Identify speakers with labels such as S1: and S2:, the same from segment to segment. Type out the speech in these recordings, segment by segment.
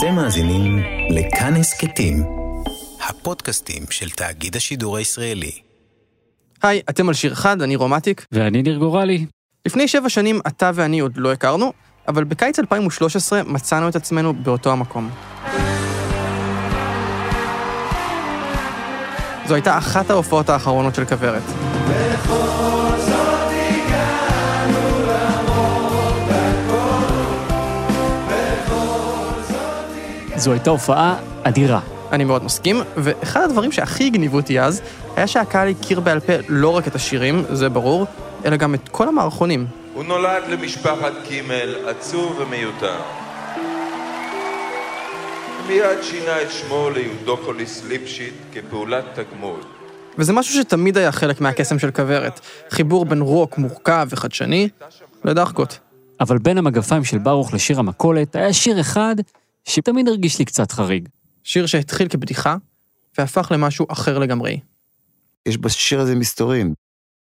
S1: אתם מאזינים לכאן הסכתים, הפודקאסטים של תאגיד השידור הישראלי.
S2: היי, אתם על שיר אחד, אני רומטיק.
S3: ואני ניר גורלי.
S2: לפני שבע שנים אתה ואני עוד לא הכרנו, אבל בקיץ 2013 מצאנו את עצמנו באותו המקום. זו הייתה אחת ההופעות האחרונות של כוורת.
S3: זו הייתה הופעה אדירה.
S2: אני מאוד מסכים, ואחד הדברים שהכי הגניבו אותי אז, היה שהקהל הכיר בעל פה לא רק את השירים, זה ברור, אלא גם את כל המערכונים.
S4: הוא נולד למשפחת קימל, עצוב ומיותר. מיד שינה את שמו ליהודופוליס ליפשיט כפעולת תגמול.
S2: וזה משהו שתמיד היה חלק מהקסם של כוורת, חיבור בין רוק מורכב וחדשני לדחקות.
S3: אבל בין המגפיים של ברוך לשיר המכולת היה שיר אחד שתמיד הרגיש לי קצת חריג.
S2: שיר שהתחיל כבדיחה, והפך למשהו אחר לגמרי.
S5: יש בשיר הזה מסתורים.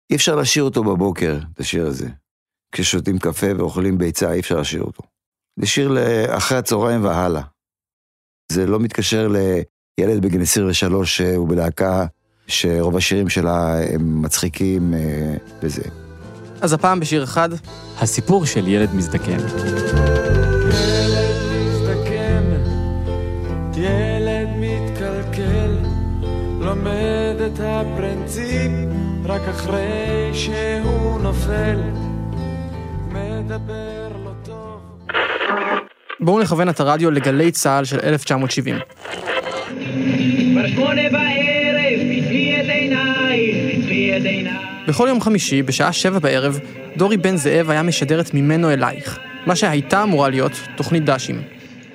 S5: אי אפשר לשיר אותו בבוקר, את השיר הזה. כששותים קפה ואוכלים ביצה, אי אפשר לשיר אותו. זה שיר לאחרי הצהריים והלאה. זה לא מתקשר לילד בגיל 23 שהוא בלהקה שרוב השירים שלה הם מצחיקים אה, וזה.
S2: אז הפעם בשיר אחד,
S3: הסיפור של ילד מזדקן.
S6: את הפרינציפ רק אחרי שהוא נופל, מדבר לא טוב.
S2: בואו נכוון את הרדיו לגלי צה"ל של 1970.
S7: כבר שמונה בערב, פתחי את עינייך, פתחי את עינייך.
S2: בכל יום חמישי, בשעה שבע בערב, דורי בן זאב היה משדרת ממנו אלייך, מה שהייתה אמורה להיות תוכנית דשים.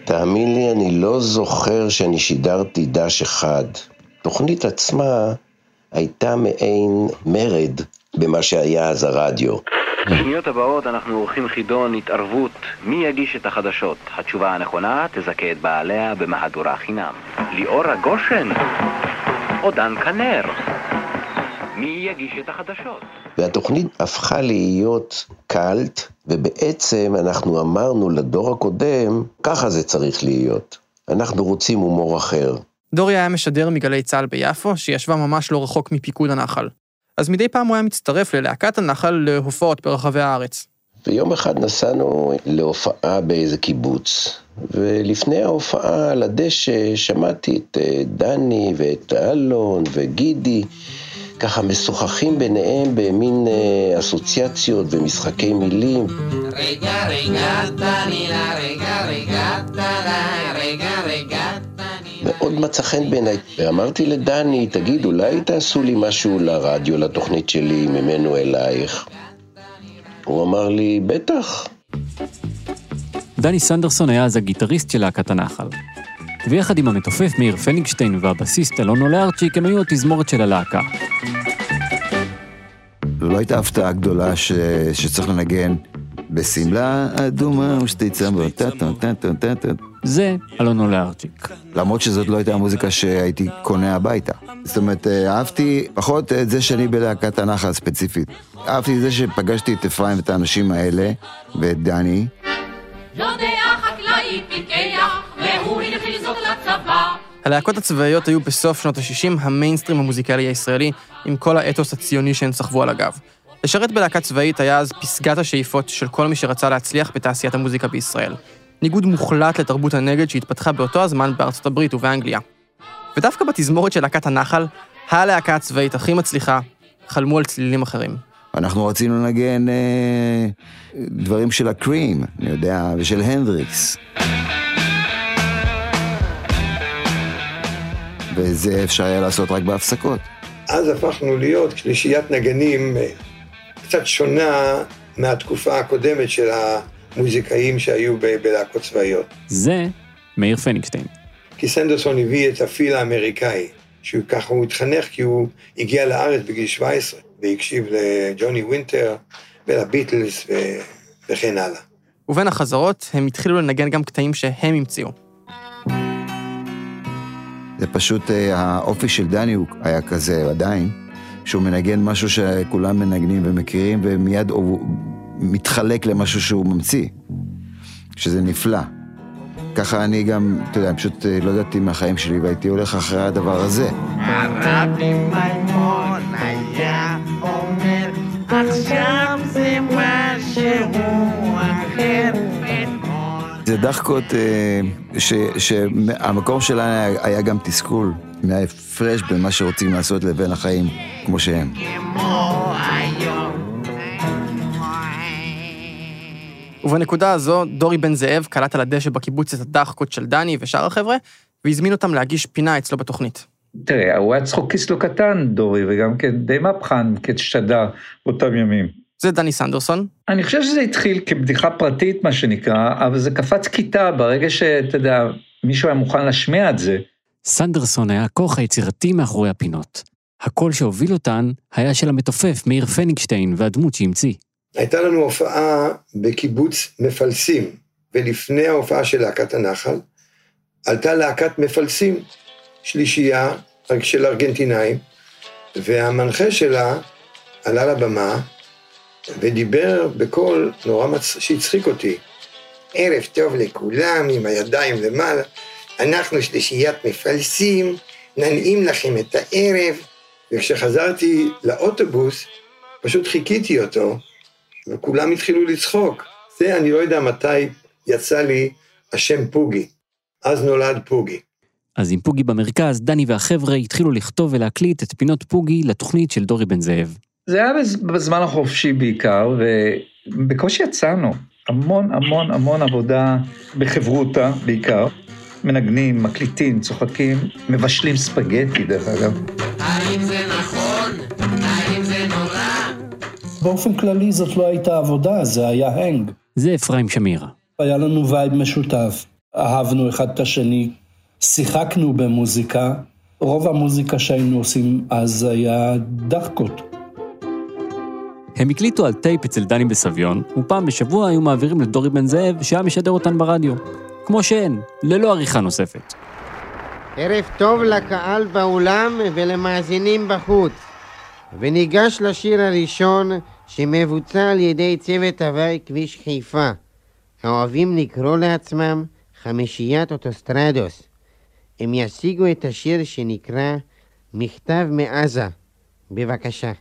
S8: תאמין לי, אני לא זוכר שאני שידרתי דש אחד. תוכנית עצמה הייתה מעין מרד במה שהיה אז הרדיו.
S9: בשניות הבאות אנחנו עורכים חידון התערבות מי יגיש את החדשות. התשובה הנכונה תזכה את בעליה במהדורה חינם. ליאור הגושן או דן כנר. מי יגיש את החדשות?
S8: והתוכנית הפכה להיות קאלט, ובעצם אנחנו אמרנו לדור הקודם, ככה זה צריך להיות. אנחנו רוצים הומור אחר.
S2: דורי היה משדר מגלי צה"ל ביפו, שישבה ממש לא רחוק מפיקוד הנחל. אז מדי פעם הוא היה מצטרף ללהקת הנחל להופעות ברחבי הארץ.
S8: ויום אחד נסענו להופעה באיזה קיבוץ, ולפני ההופעה על הדשא שמעתי את אה, דני ואת אלון וגידי, ככה משוחחים ביניהם במין אה, אסוציאציות ומשחקי מילים.
S10: רגע רגע תנינה רגע רגע רגע רגע
S8: מאוד מצא חן בעיניי. ואמרתי לדני, תגיד, אולי תעשו לי משהו לרדיו, לתוכנית שלי, ממנו אלייך? הוא אמר לי, בטח.
S3: דני סנדרסון היה אז הגיטריסט של להקת הנחל. ויחד עם המתופף מאיר פניגשטיין והבסיסט אלון אולארצ'יק הם היו התזמורת של הלהקה.
S5: זו לא הייתה הפתעה גדולה ש... שצריך לנגן בשמלה אדומה ושתי צמות, טה-טה, טה-טה, טה-טה.
S3: זה אלון אולארצ'יק.
S5: למרות שזאת לא הייתה המוזיקה שהייתי קונה הביתה. זאת אומרת, אה, אהבתי פחות את זה שאני בלהקת הנחל ספציפית. אהבתי את זה שפגשתי את אפרים ואת האנשים האלה, ואת דני.
S10: יודע חקלאי פיקח והוא הנחיל זאת לצבא
S2: הלהקות הצבאיות היו בסוף שנות ה-60 המיינסטרים המוזיקלי הישראלי, עם כל האתוס הציוני שהן סחבו על הגב. לשרת בלהקה צבאית היה אז פסגת השאיפות של כל מי שרצה להצליח בתעשיית המוזיקה בישראל. ניגוד מוחלט לתרבות הנגד שהתפתחה באותו הזמן בארצות הברית ובאנגליה. ודווקא בתזמורת של להקת הנחל, הלהקה הצבאית הכי מצליחה, חלמו על צלילים אחרים.
S5: אנחנו רצינו לנגן אה, דברים של הקרים, אני יודע, ושל הנדריקס. וזה אפשר היה לעשות רק בהפסקות.
S11: אז הפכנו להיות שלישיית נגנים אה, קצת שונה מהתקופה הקודמת של המוזיקאים שהיו בלהקות צבאיות.
S3: זה מאיר פניגשטיין.
S11: כי סנדרסון הביא את הפיל האמריקאי, שהוא ככה, הוא התחנך כי הוא הגיע לארץ בגיל 17, והקשיב לג'וני וינטר ולביטלס ו... וכן הלאה.
S2: ובין החזרות, הם התחילו לנגן גם קטעים שהם המציאו.
S5: זה פשוט, אה, האופי של דני הוא היה כזה עדיין, שהוא מנגן משהו שכולם מנגנים ומכירים, ומיד הוא מתחלק למשהו שהוא ממציא, שזה נפלא. ככה אני גם, אתה יודע, פשוט אה, לא ידעתי מהחיים שלי והייתי הולך אחרי הדבר הזה.
S10: הרבי מימון היה אומר, עכשיו זה משהו אחר.
S5: זה דחקות אה, ש- שהמקום שלנו היה, היה גם תסכול מההפרש בין מה שרוצים לעשות לבין החיים כמו שהם.
S2: ובנקודה הזו, דורי בן זאב קלט על הדשא בקיבוץ את הדחקות של דני ושאר החבר'ה, והזמין אותם להגיש פינה אצלו בתוכנית.
S12: תראה, הוא היה צחוקיסט לא קטן, דורי, וגם כן די מהפכן כשדה באותם ימים.
S2: זה דני סנדרסון.
S12: אני חושב שזה התחיל כבדיחה פרטית, מה שנקרא, אבל זה קפץ כיתה ברגע שאתה יודע, מישהו היה מוכן להשמיע את זה.
S3: סנדרסון היה הכוח היצירתי מאחורי הפינות. הקול שהוביל אותן היה של המתופף מאיר פניגשטיין והדמות שהמציא.
S11: הייתה לנו הופעה בקיבוץ מפלסים, ולפני ההופעה של להקת הנחל, עלתה להקת מפלסים, שלישייה של ארגנטינאים, והמנחה שלה עלה לבמה ודיבר בקול נורא מצ... שהצחיק אותי. ערב טוב לכולם, עם הידיים למעלה, אנחנו שלישיית מפלסים, ננעים לכם את הערב. וכשחזרתי לאוטובוס, פשוט חיכיתי אותו, וכולם התחילו לצחוק. זה, אני לא יודע מתי יצא לי השם פוגי. אז נולד פוגי.
S3: אז עם פוגי במרכז, דני והחבר'ה התחילו לכתוב ולהקליט את פינות פוגי לתוכנית של דורי בן זאב.
S12: זה היה בז- בזמן החופשי בעיקר, ובקושי יצאנו. המון המון המון עבודה בחברותה בעיקר. מנגנים, מקליטים, צוחקים, מבשלים ספגטי דרך אגב.
S10: האם זה נכון? האם זה נורא?
S13: באופן כללי זאת לא הייתה עבודה, זה היה hang.
S3: זה אפרים שמיר.
S13: היה לנו vibe משותף, אהבנו אחד את השני, שיחקנו במוזיקה. רוב המוזיקה שהיינו עושים אז היה דחקות.
S3: הם הקליטו על טייפ אצל דני בסביון, ופעם בשבוע היו מעבירים לדורי בן זאב, שהיה משדר אותן ברדיו. כמו שהן, ללא עריכה נוספת.
S14: ערב טוב לקהל באולם ולמאזינים בחוץ. וניגש לשיר הראשון שמבוצע על ידי צוות הווי כביש חיפה. האוהבים לקרוא לעצמם חמישיית אוטוסטרדוס. הם ישיגו את השיר שנקרא מכתב מעזה. בבקשה.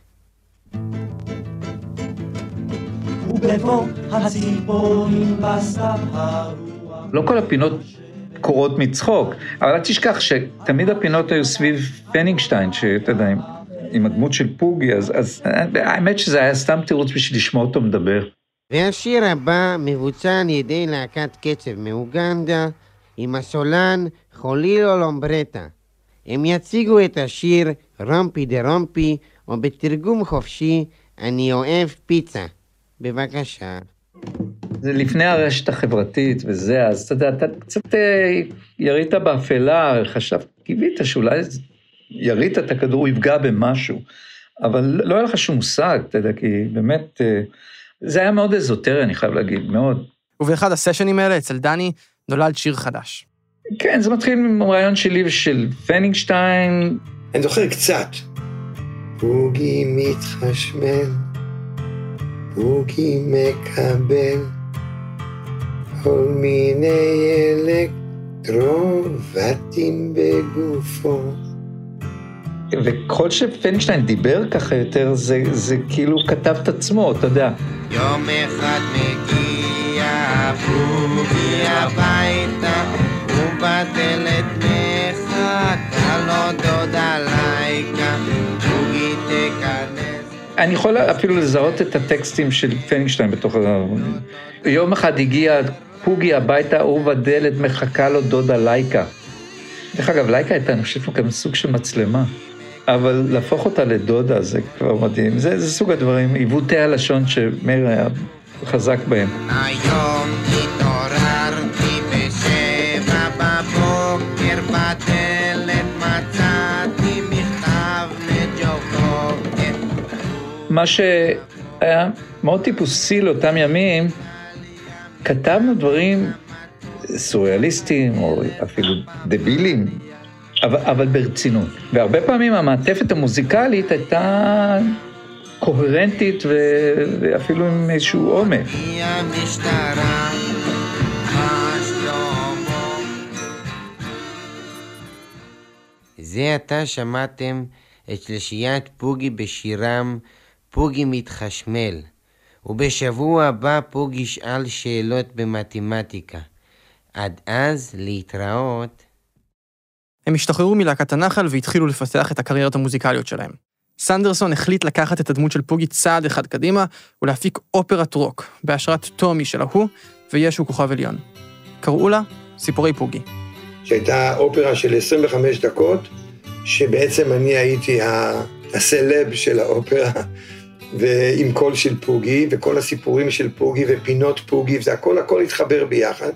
S6: ובבוא הציפורים בסהר
S12: לא כל הפינות קורות מצחוק, אבל אל תשכח שתמיד הפינות היו סביב פניגשטיין, שאתה יודע, עם, עם הדמות של פוגי, אז, אז האמת שזה היה סתם תירוץ בשביל לשמוע אותו מדבר.
S14: והשיר הבא מבוצע על ידי להקת קצב מאוגנדה עם הסולן חולילו לומברטה. הם יציגו את השיר רומפי דה רומפי, או בתרגום חופשי, אני אוהב פיצה. בבקשה.
S12: זה לפני הרשת החברתית וזה, אז אתה יודע, אתה קצת אה, ירית באפלה, חשב, קיווית שאולי ירית את הכדור, הוא יפגע במשהו, אבל לא היה לך שום מושג, אתה יודע, כי באמת, אה, זה היה מאוד אזוטרי, אני חייב להגיד, מאוד.
S2: ובאחד הסשנים האלה, אצל דני, נולד שיר חדש.
S12: כן, זה מתחיל עם רעיון שלי ושל פנינגשטיין.
S11: אני זוכר קצת. בוגי מתחשמל, בוגי מקבל כל מיני אלקטרובטים בגופו.
S12: וכל שפנינגשטיין דיבר ככה יותר, זה, זה כאילו כתב את עצמו, אתה יודע.
S14: יום אחד מגיע בוגי הביתה, ובדלת
S12: אני יכול אפילו לזהות את הטקסטים של פנינגשטיין בתוך ה... יום אחד הגיע פוגי הביתה, ובדלת מחכה לו דודה לייקה. דרך אגב, לייקה הייתה, אני חושב, גם סוג של מצלמה. אבל להפוך אותה לדודה זה כבר מדהים. זה, זה סוג הדברים, עיוותי הלשון שמאיר היה חזק בהם.
S14: היום
S12: מה שהיה מאוד טיפוסי לאותם ימים, כתבנו דברים סוריאליסטיים, או אפילו דבילים, אבל, אבל ברצינות. והרבה פעמים המעטפת המוזיקלית הייתה קוהרנטית ו... ואפילו עם איזשהו עומק.
S14: זה עתה שמעתם את שלישיית פוגי בשירם פוגי מתחשמל, ובשבוע הבא פוגי ישאל שאלות במתמטיקה. עד אז, להתראות.
S2: הם השתחררו מלהקת הנחל והתחילו לפתח את הקריירות המוזיקליות שלהם. סנדרסון החליט לקחת את הדמות של פוגי צעד אחד קדימה ולהפיק אופרת רוק, בהשראת טומי של ההוא וישו כוכב עליון. קראו לה סיפורי פוגי.
S11: שהייתה אופרה של 25 דקות, שבעצם אני הייתי הסלב של האופרה, ועם קול של פוגי, וכל הסיפורים של פוגי ופינות פוגי, זה הכל הכל התחבר ביחד.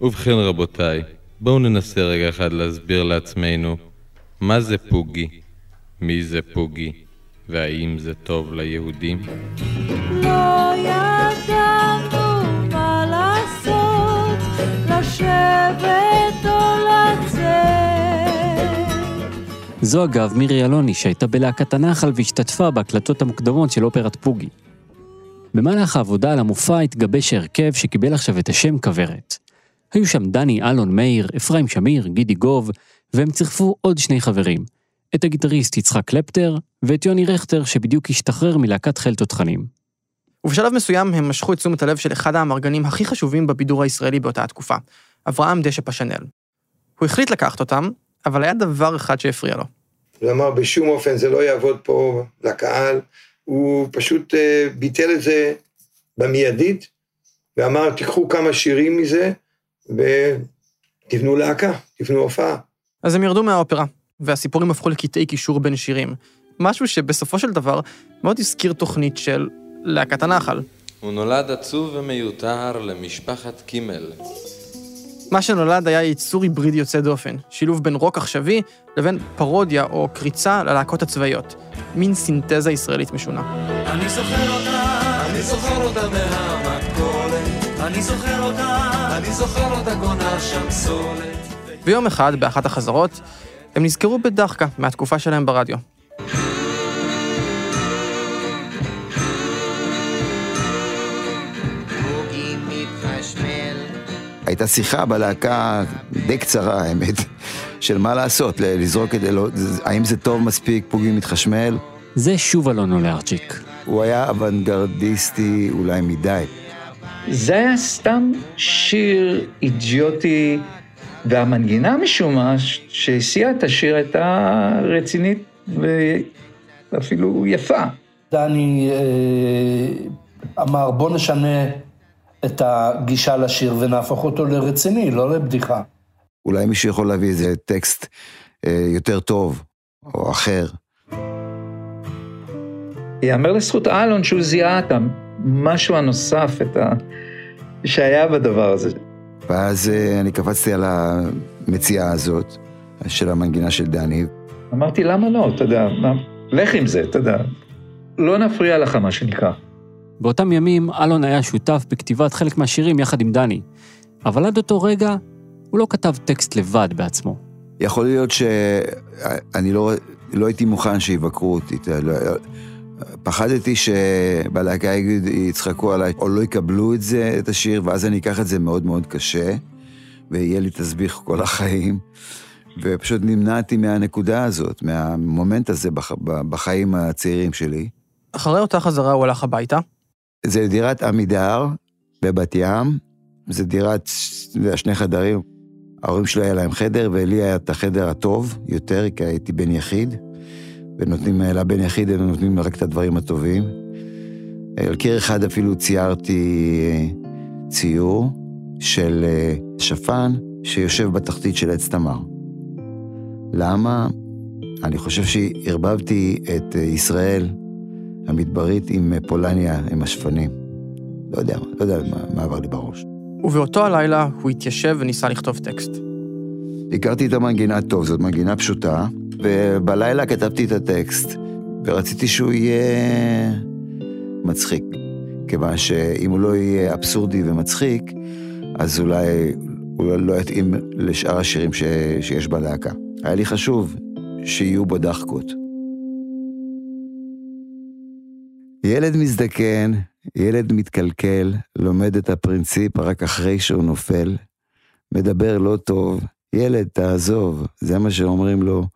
S15: ובכן רבותיי, בואו ננסה רגע אחד להסביר לעצמנו מה זה פוגי, מי זה פוגי, והאם זה טוב ליהודים?
S16: לא ידענו מה לעשות, לשבת
S3: זו אגב מירי אלוני, שהייתה בלהקת הנחל והשתתפה בהקלטות המוקדמות של אופרת פוגי. במהלך העבודה על המופע התגבש ההרכב שקיבל עכשיו את השם כוורת. היו שם דני, אלון, מאיר, אפרים שמיר, גידי גוב, והם צירפו עוד שני חברים, את הגיטריסט יצחק קלפטר, ואת יוני רכטר שבדיוק השתחרר מלהקת חיל תותחנים.
S2: ובשלב מסוים הם משכו את תשומת הלב של אחד האמרגנים הכי חשובים בבידור הישראלי באותה התקופה, אברהם דשא פשנל. הוא החליט לקחת אותם, אבל היה דבר אחד שהפריע לו.
S11: הוא אמר, בשום אופן זה לא יעבוד פה לקהל. הוא פשוט uh, ביטל את זה במיידית, ואמר, תיקחו כמה שירים מזה, ותבנו להקה, תבנו הופעה.
S2: אז הם ירדו מהאופרה, והסיפורים הפכו לקטעי קישור בין שירים. משהו שבסופו של דבר מאוד הזכיר תוכנית של להקת הנחל.
S15: הוא נולד עצוב ומיותר למשפחת קימל.
S2: מה שנולד היה יצור היברידי יוצא דופן, שילוב בין רוק עכשווי לבין פרודיה או קריצה ללהקות הצבאיות. מין סינתזה ישראלית משונה.
S6: אני זוכר אותה, אני זוכר אותה מהמכולת, אני זוכר אותה, אני זוכר אותה קונה שם סולת.
S2: ויום אחד, באחת החזרות, הם נזכרו בדחקה מהתקופה שלהם ברדיו.
S5: הייתה שיחה בלהקה די קצרה, האמת, של מה לעשות, לזרוק את זה, לא- האם זה טוב מספיק, פוגי מתחשמל?
S3: זה שוב אלון אולרצ'יק.
S5: הוא היה אוונגרדיסטי אולי מדי.
S12: זה היה סתם שיר אידיוטי, והמנגינה משום מה שהסיעה את השיר הייתה רצינית ואפילו יפה.
S13: דני אה, אמר, בוא נשנה את הגישה לשיר ונהפוך אותו לרציני, לא לבדיחה.
S5: אולי מישהו יכול להביא איזה טקסט אה, יותר טוב, או אחר.
S12: ייאמר לזכות אלון שהוא זיהה את המשהו הנוסף, את ה... שהיה בדבר הזה.
S5: ואז אה, אני קפצתי על המציאה הזאת, של המנגינה של דני.
S12: אמרתי, למה לא? אתה יודע. לך עם זה, אתה יודע. לא נפריע לך, מה שנקרא.
S3: באותם ימים אלון היה שותף בכתיבת חלק מהשירים יחד עם דני, אבל עד אותו רגע הוא לא כתב טקסט לבד בעצמו.
S5: יכול להיות שאני לא, לא הייתי מוכן שיבקרו אותי. לא- פחדתי שבלהקה יצחקו עליי, או לא יקבלו את זה, את השיר, ואז אני אקח את זה מאוד מאוד קשה, ויהיה לי תסביך כל החיים. ופשוט נמנעתי מהנקודה הזאת, מהמומנט הזה בח, בחיים הצעירים שלי.
S2: אחרי אותה חזרה הוא הלך הביתה,
S5: זה דירת עמידר בבת ים, זה דירת שני חדרים. ההורים שלי היה להם חדר, ולי היה את החדר הטוב יותר, כי הייתי בן יחיד, ונותנים לבן יחיד, הם נותנים רק את הדברים הטובים. על קיר אחד אפילו ציירתי אה, ציור של אה, שפן שיושב בתחתית של עץ תמר. למה? אני חושב שערבבתי את אה, ישראל המדברית עם אה, פולניה, עם השפנים. לא יודע, לא יודע מה, מה עבר לי בראש.
S2: ובאותו הלילה הוא התיישב וניסה לכתוב טקסט.
S5: הכרתי את המנגינה טוב, זאת מנגינה פשוטה, ובלילה כתבתי את הטקסט, ורציתי שהוא יהיה מצחיק. כיוון שאם הוא לא יהיה אבסורדי ומצחיק, אז אולי הוא לא יתאים לשאר השירים ש... שיש בלהקה. היה לי חשוב שיהיו בו דחקות. ילד מזדקן, ילד מתקלקל, לומד את הפרינציפ רק אחרי שהוא נופל, מדבר לא טוב, ילד, תעזוב, זה מה שאומרים לו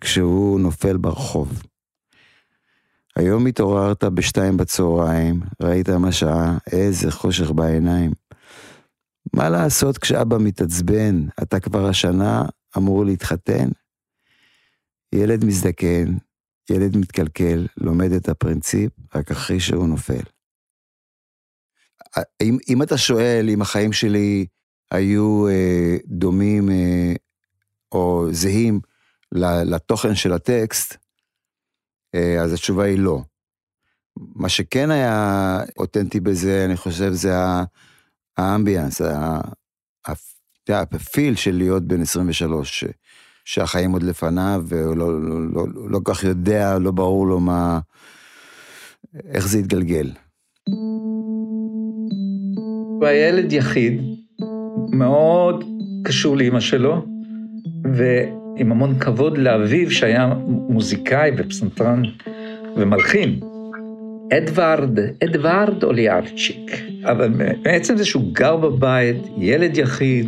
S5: כשהוא נופל ברחוב. היום התעוררת בשתיים בצהריים, ראית מה שעה, איזה חושך בעיניים. מה לעשות כשאבא מתעצבן, אתה כבר השנה אמור להתחתן? ילד מזדקן, ילד מתקלקל, לומד את הפרינציפ רק אחרי שהוא נופל. אם, אם אתה שואל אם החיים שלי היו אה, דומים אה, או זהים לתוכן של הטקסט, אה, אז התשובה היא לא. מה שכן היה אותנטי בזה, אני חושב, זה האמביאנס, הפיל של להיות בן 23, שהחיים עוד לפניו, והוא לא, לא, לא, לא כך יודע, לא ברור לו מה, איך זה יתגלגל.
S12: הוא היה ילד יחיד, מאוד קשור לאימא שלו, ועם המון כבוד לאביו שהיה מוזיקאי ופסנתרן ומלחין. אדוארד, אדוארד אוליארצ'יק. אבל בעצם זה שהוא גר בבית, ילד יחיד,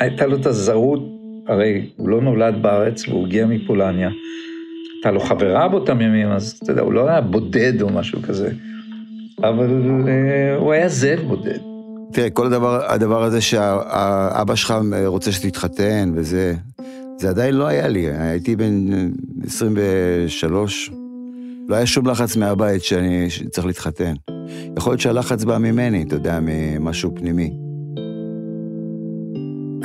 S12: הייתה לו את הזרות, הרי הוא לא נולד בארץ והוא הגיע מפולניה. הייתה לו חברה באותם ימים, אז אתה יודע, הוא לא היה בודד או משהו כזה, אבל uh, הוא היה זאב בודד.
S5: תראה, כל הדבר, הדבר הזה שהאבא שלך רוצה שתתחתן וזה, זה עדיין לא היה לי. הייתי בן 23, לא היה שום לחץ מהבית שאני צריך להתחתן. יכול להיות שהלחץ בא ממני, אתה יודע, ממשהו פנימי.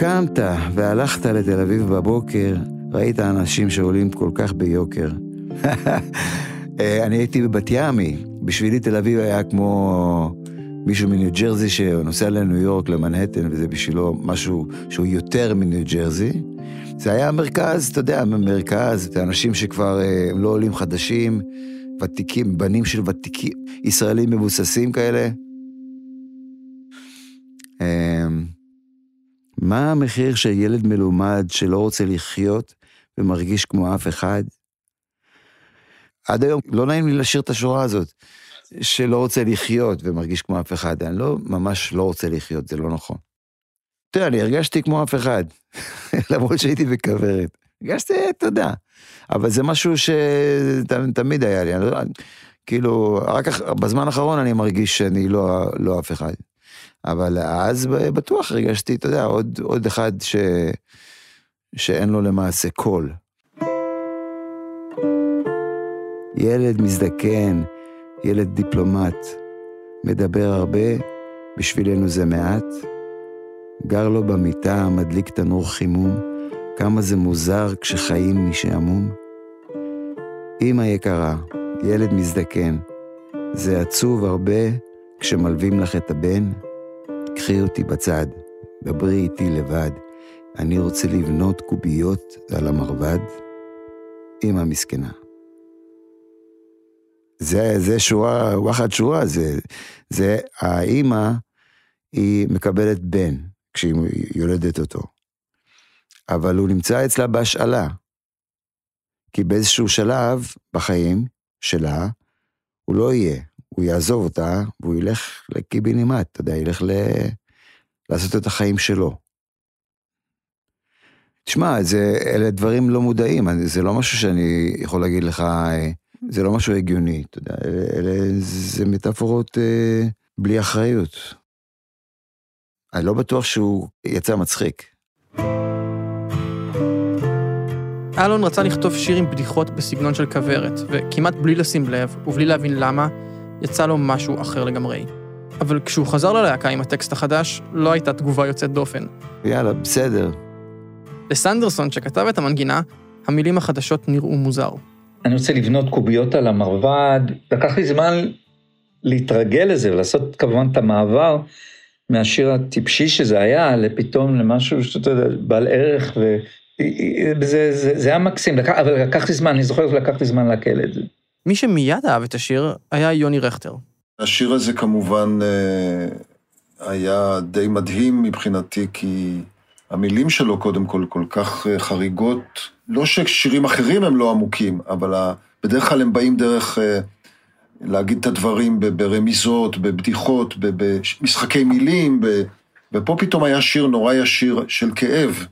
S5: קמת והלכת לתל אביב בבוקר, ראית אנשים שעולים כל כך ביוקר. אני הייתי בבת ימי, בשבילי תל אביב היה כמו מישהו מניו ג'רזי שנוסע לניו יורק, למנהטן, וזה בשבילו משהו שהוא יותר מניו ג'רזי. זה היה המרכז, אתה יודע, המרכז, זה אנשים שכבר אה, הם לא עולים חדשים, ותיקים, בנים של ותיקים, ישראלים מבוססים כאלה. מה המחיר של ילד מלומד שלא רוצה לחיות ומרגיש כמו אף אחד? עד היום לא נעים לי לשיר את השורה הזאת, שלא רוצה לחיות ומרגיש כמו אף אחד. אני לא, ממש לא רוצה לחיות, זה לא נכון. תראה, אני הרגשתי כמו אף אחד, למרות שהייתי בכוורת. הרגשתי, תודה. אבל זה משהו שתמיד היה לי, אני לא, כאילו, רק בזמן האחרון אני מרגיש שאני לא, לא אף אחד. אבל אז בטוח הרגשתי, אתה יודע, עוד, עוד אחד ש, שאין לו למעשה קול. ילד מזדקן, ילד דיפלומט, מדבר הרבה, בשבילנו זה מעט. גר לו במיטה, מדליק תנור חימום, כמה זה מוזר כשחיים משעמום. אמא יקרה, ילד מזדקן, זה עצוב הרבה כשמלווים לך את הבן. קחי אותי בצד, דברי איתי לבד, אני רוצה לבנות קוביות על המרבד. אמא מסכנה. זה, זה שורה, וואחד שורה, זה, זה האימא, היא מקבלת בן כשהיא יולדת אותו. אבל הוא נמצא אצלה בהשאלה. כי באיזשהו שלב בחיים שלה, הוא לא יהיה. הוא יעזוב אותה, והוא ילך לקיבינימט, אתה יודע, ילך ל... לעשות את החיים שלו. תשמע, זה, אלה דברים לא מודעים, זה לא משהו שאני יכול להגיד לך, זה לא משהו הגיוני, אתה יודע, אלה זה מטאפורות אה, בלי אחריות. אני לא בטוח שהוא יצא מצחיק.
S2: אלון רצה לכתוב שיר עם בדיחות בסגנון של כוורת, וכמעט בלי לשים לב, ובלי להבין למה, יצא לו משהו אחר לגמרי. אבל כשהוא חזר ללהקה עם הטקסט החדש, לא הייתה תגובה יוצאת דופן.
S5: יאללה, בסדר.
S2: לסנדרסון, שכתב את המנגינה, המילים החדשות נראו מוזר.
S12: אני רוצה לבנות קוביות על המרבד, לקח לי זמן להתרגל לזה ולעשות כמובן את המעבר מהשיר הטיפשי שזה היה, לפתאום למשהו שאתה יודע, בעל ערך, וזה זה, זה היה מקסים, לקח, אבל לקח לי זמן, אני זוכר שלקח לי זמן לעכל את זה.
S2: מי שמיד אהב את השיר היה יוני רכטר.
S17: השיר הזה כמובן אה, היה די מדהים מבחינתי, כי המילים שלו קודם כל כל כך אה, חריגות. לא ששירים אחרים הם לא עמוקים, אבל בדרך כלל הם באים דרך אה, להגיד את הדברים ברמיזות, בבדיחות, במשחקי מילים, ופה פתאום היה שיר נורא ישיר של כאב.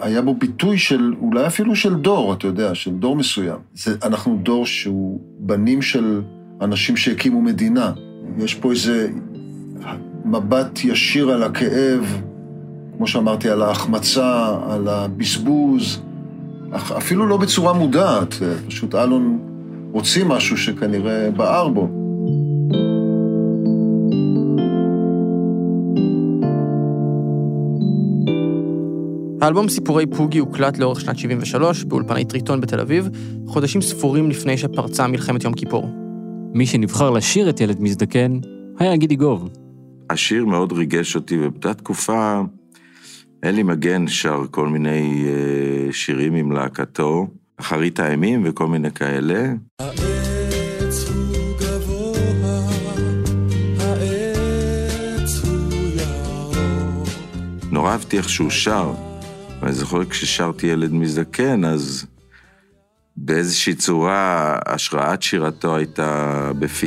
S17: היה בו ביטוי של, אולי אפילו של דור, אתה יודע, של דור מסוים. זה, אנחנו דור שהוא בנים של אנשים שהקימו מדינה. יש פה איזה מבט ישיר על הכאב, כמו שאמרתי, על ההחמצה, על הבזבוז, אפילו לא בצורה מודעת, פשוט אלון הוציא משהו שכנראה בער בו.
S2: האלבום סיפורי פוגי הוקלט לאורך שנת 73 באולפני טריטון בתל אביב, חודשים ספורים לפני שפרצה מלחמת יום כיפור.
S3: מי שנבחר לשיר את ילד מזדקן היה גידי גוב.
S18: השיר מאוד ריגש אותי, ובאותה תקופה אלי מגן שר כל מיני אה, שירים עם להקתו, אחרית האימים וכל מיני כאלה. נורא אהבתי איך שהוא שר, ואני זוכר כששרתי ילד מזדקן, אז באיזושהי צורה השראת שירתו הייתה בפי.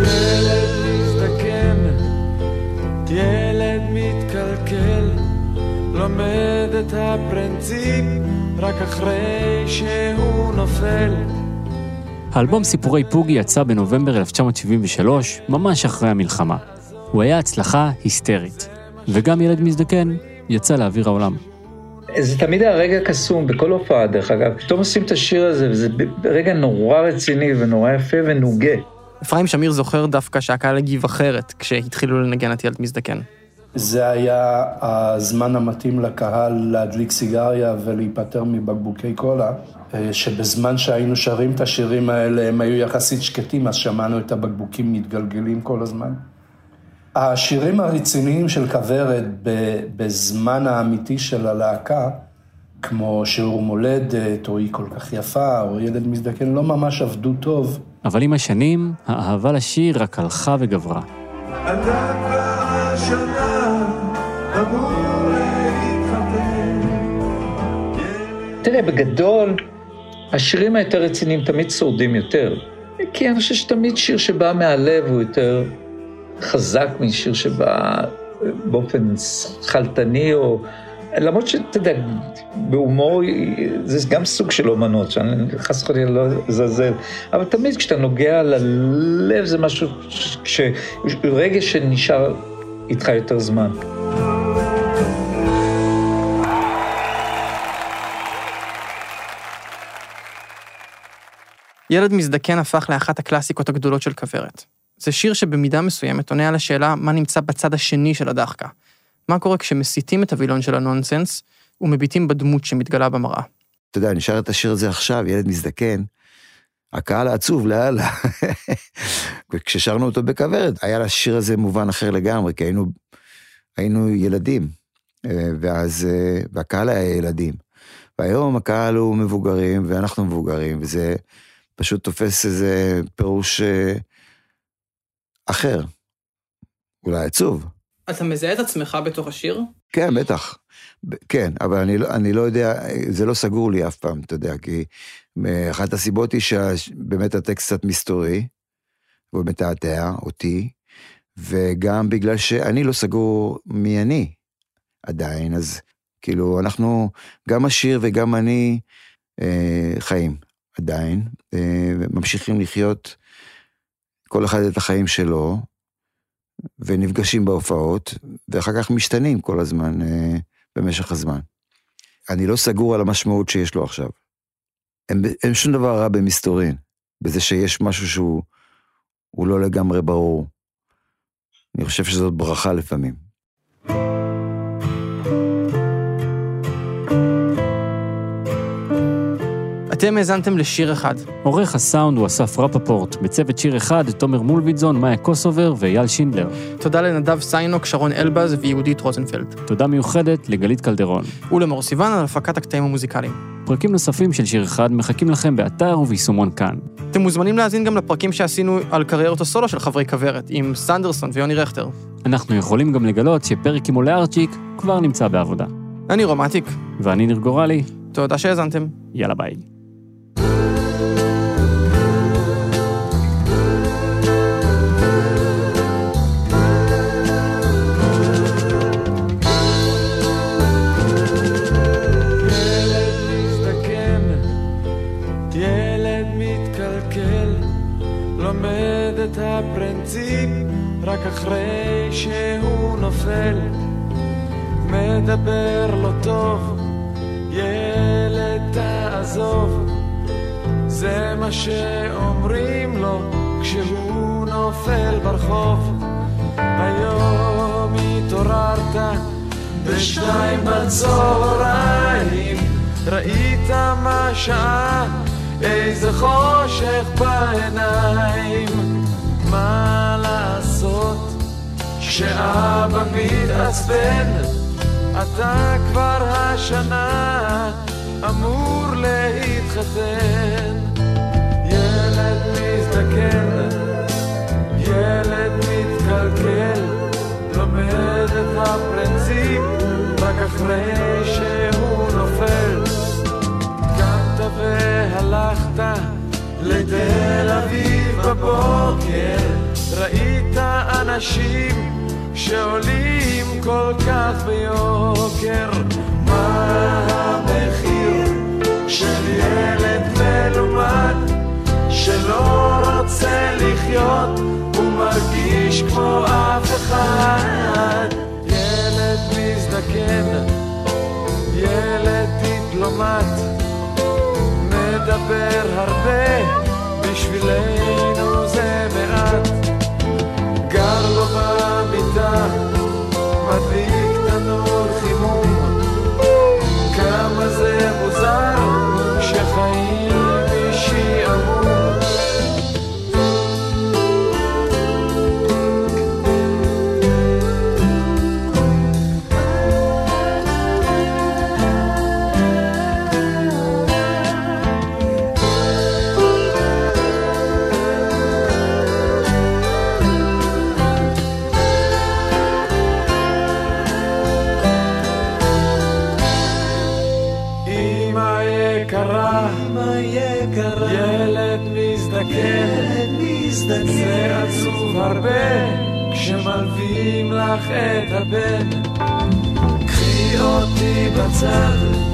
S6: ילד מזדקן, ילד מתקלקל, לומד את הפרינציפ רק אחרי שהוא נופל.
S3: האלבום סיפורי פוגי יצא בנובמבר 1973, ממש אחרי המלחמה. הוא היה הצלחה היסטרית. וגם ילד מזדקן יצא לאוויר העולם.
S12: זה תמיד היה רגע קסום בכל הופעה, דרך אגב. פתאום עושים את השיר הזה, וזה רגע נורא רציני ונורא יפה ונוגה.
S2: אפרים שמיר זוכר דווקא שהקהל הגיב אחרת כשהתחילו לנגן את ילד מזדקן.
S13: זה היה הזמן המתאים לקהל להדליק סיגריה ולהיפטר מבקבוקי קולה, אה, שבזמן שהיינו שרים את השירים האלה הם היו יחסית שקטים, אז שמענו את הבקבוקים מתגלגלים כל הזמן. השירים הרציניים של כוורת בזמן האמיתי של הלהקה, כמו שיעור מולדת, או היא כל כך יפה, או ילד מזדקן, לא ממש עבדו טוב.
S3: אבל עם השנים, האהבה לשיר רק הלכה וגברה.
S12: תראה, בגדול, השירים היותר רציניים תמיד שורדים יותר. כי אני חושב שתמיד שיר שבא מהלב הוא יותר חזק משיר שבא באופן שכלתני, או... למרות שאתה יודע, בהומור זה גם סוג של אומנות, שאני חס וחלילה לא אזלזל, אבל תמיד כשאתה נוגע ללב זה משהו, ש... רגע שנשאר איתך יותר זמן.
S2: ילד מזדקן הפך לאחת הקלאסיקות הגדולות של כוורת. זה שיר שבמידה מסוימת עונה על השאלה מה נמצא בצד השני של הדחקה. מה קורה כשמסיטים את הווילון של הנונסנס ומביטים בדמות שמתגלה במראה.
S5: אתה יודע, שר את השיר הזה עכשיו, ילד מזדקן, הקהל העצוב לאללה. וכששרנו אותו בכוורת, היה לשיר הזה מובן אחר לגמרי, כי היינו, היינו ילדים, אה, ואז, אה, והקהל היה ילדים. והיום הקהל הוא מבוגרים, ואנחנו מבוגרים, וזה פשוט תופס איזה פירוש אה, אחר. אולי עצוב.
S2: אתה מזהה את עצמך בתוך השיר?
S5: כן, בטח. כן, אבל אני, לא- אני לא יודע, זה לא סגור לי אף פעם, אתה יודע, כי אה, אחת הסיבות היא שבאמת הטקסט קצת מסתורי, והוא מתעתע אותי, וגם בגלל שאני לא סגור מי אני עדיין, אז כאילו, אנחנו, גם השיר וגם אני אה, חיים עדיין, אה, ממשיכים לחיות כל אחד את החיים שלו, ונפגשים בהופעות, ואחר כך משתנים כל הזמן, אה, במשך הזמן. אני לא סגור על המשמעות שיש לו עכשיו. אין, אין שום דבר רע במסתורין, בזה שיש משהו שהוא הוא לא לגמרי ברור. אני חושב שזאת ברכה לפעמים.
S2: אתם האזנתם לשיר אחד.
S3: עורך הסאונד הוא אסף רפפורט, בצוות שיר אחד, תומר מולביטזון, מאיה קוסובר ואייל שינדלר.
S2: תודה לנדב סיינוק, שרון אלבז ויהודית רוזנפלד.
S3: תודה מיוחדת לגלית קלדרון.
S2: ולמור סיוון על הפקת הקטעים המוזיקליים.
S3: פרקים נוספים של שיר אחד מחכים לכם באתר וביישומון כאן.
S2: אתם מוזמנים להאזין גם לפרקים שעשינו על קריירות הסולו של חברי כוורת, עם סנדרסון ויוני רכטר.
S3: אנחנו יכולים גם לגלות שפרק עם עולה ארצ'יק כבר נמצא בעבודה.
S2: אני רומטיק.
S3: ואני ניר גורלי.
S2: תודה שהאזנתם.
S3: יאללה ביי.
S6: אחרי שהוא נופל, מדבר לא טוב, ילד תעזוב, זה מה שאומרים לו כשהוא נופל ברחוב. היום התעוררת בשתיים בצהריים, ראית מה שעה, איזה חושך בעיניים. מה לעשות שאבא מתעצבן, אתה כבר השנה אמור להתחתן. ילד מזדקן, ילד מתקלקל, לומד את הפרינציפ רק אחרי שהוא נופל. קמת והלכת לתל אביב בבוקר, ראית אנשים שעולים כל כך ביוקר. מה המחיר של ילד מלומד שלא רוצה לחיות ומרגיש כמו אף אחד? ילד מזדקן, ילד דיפלומט, מדבר הרבה, את הבן. קחי אותי בצד,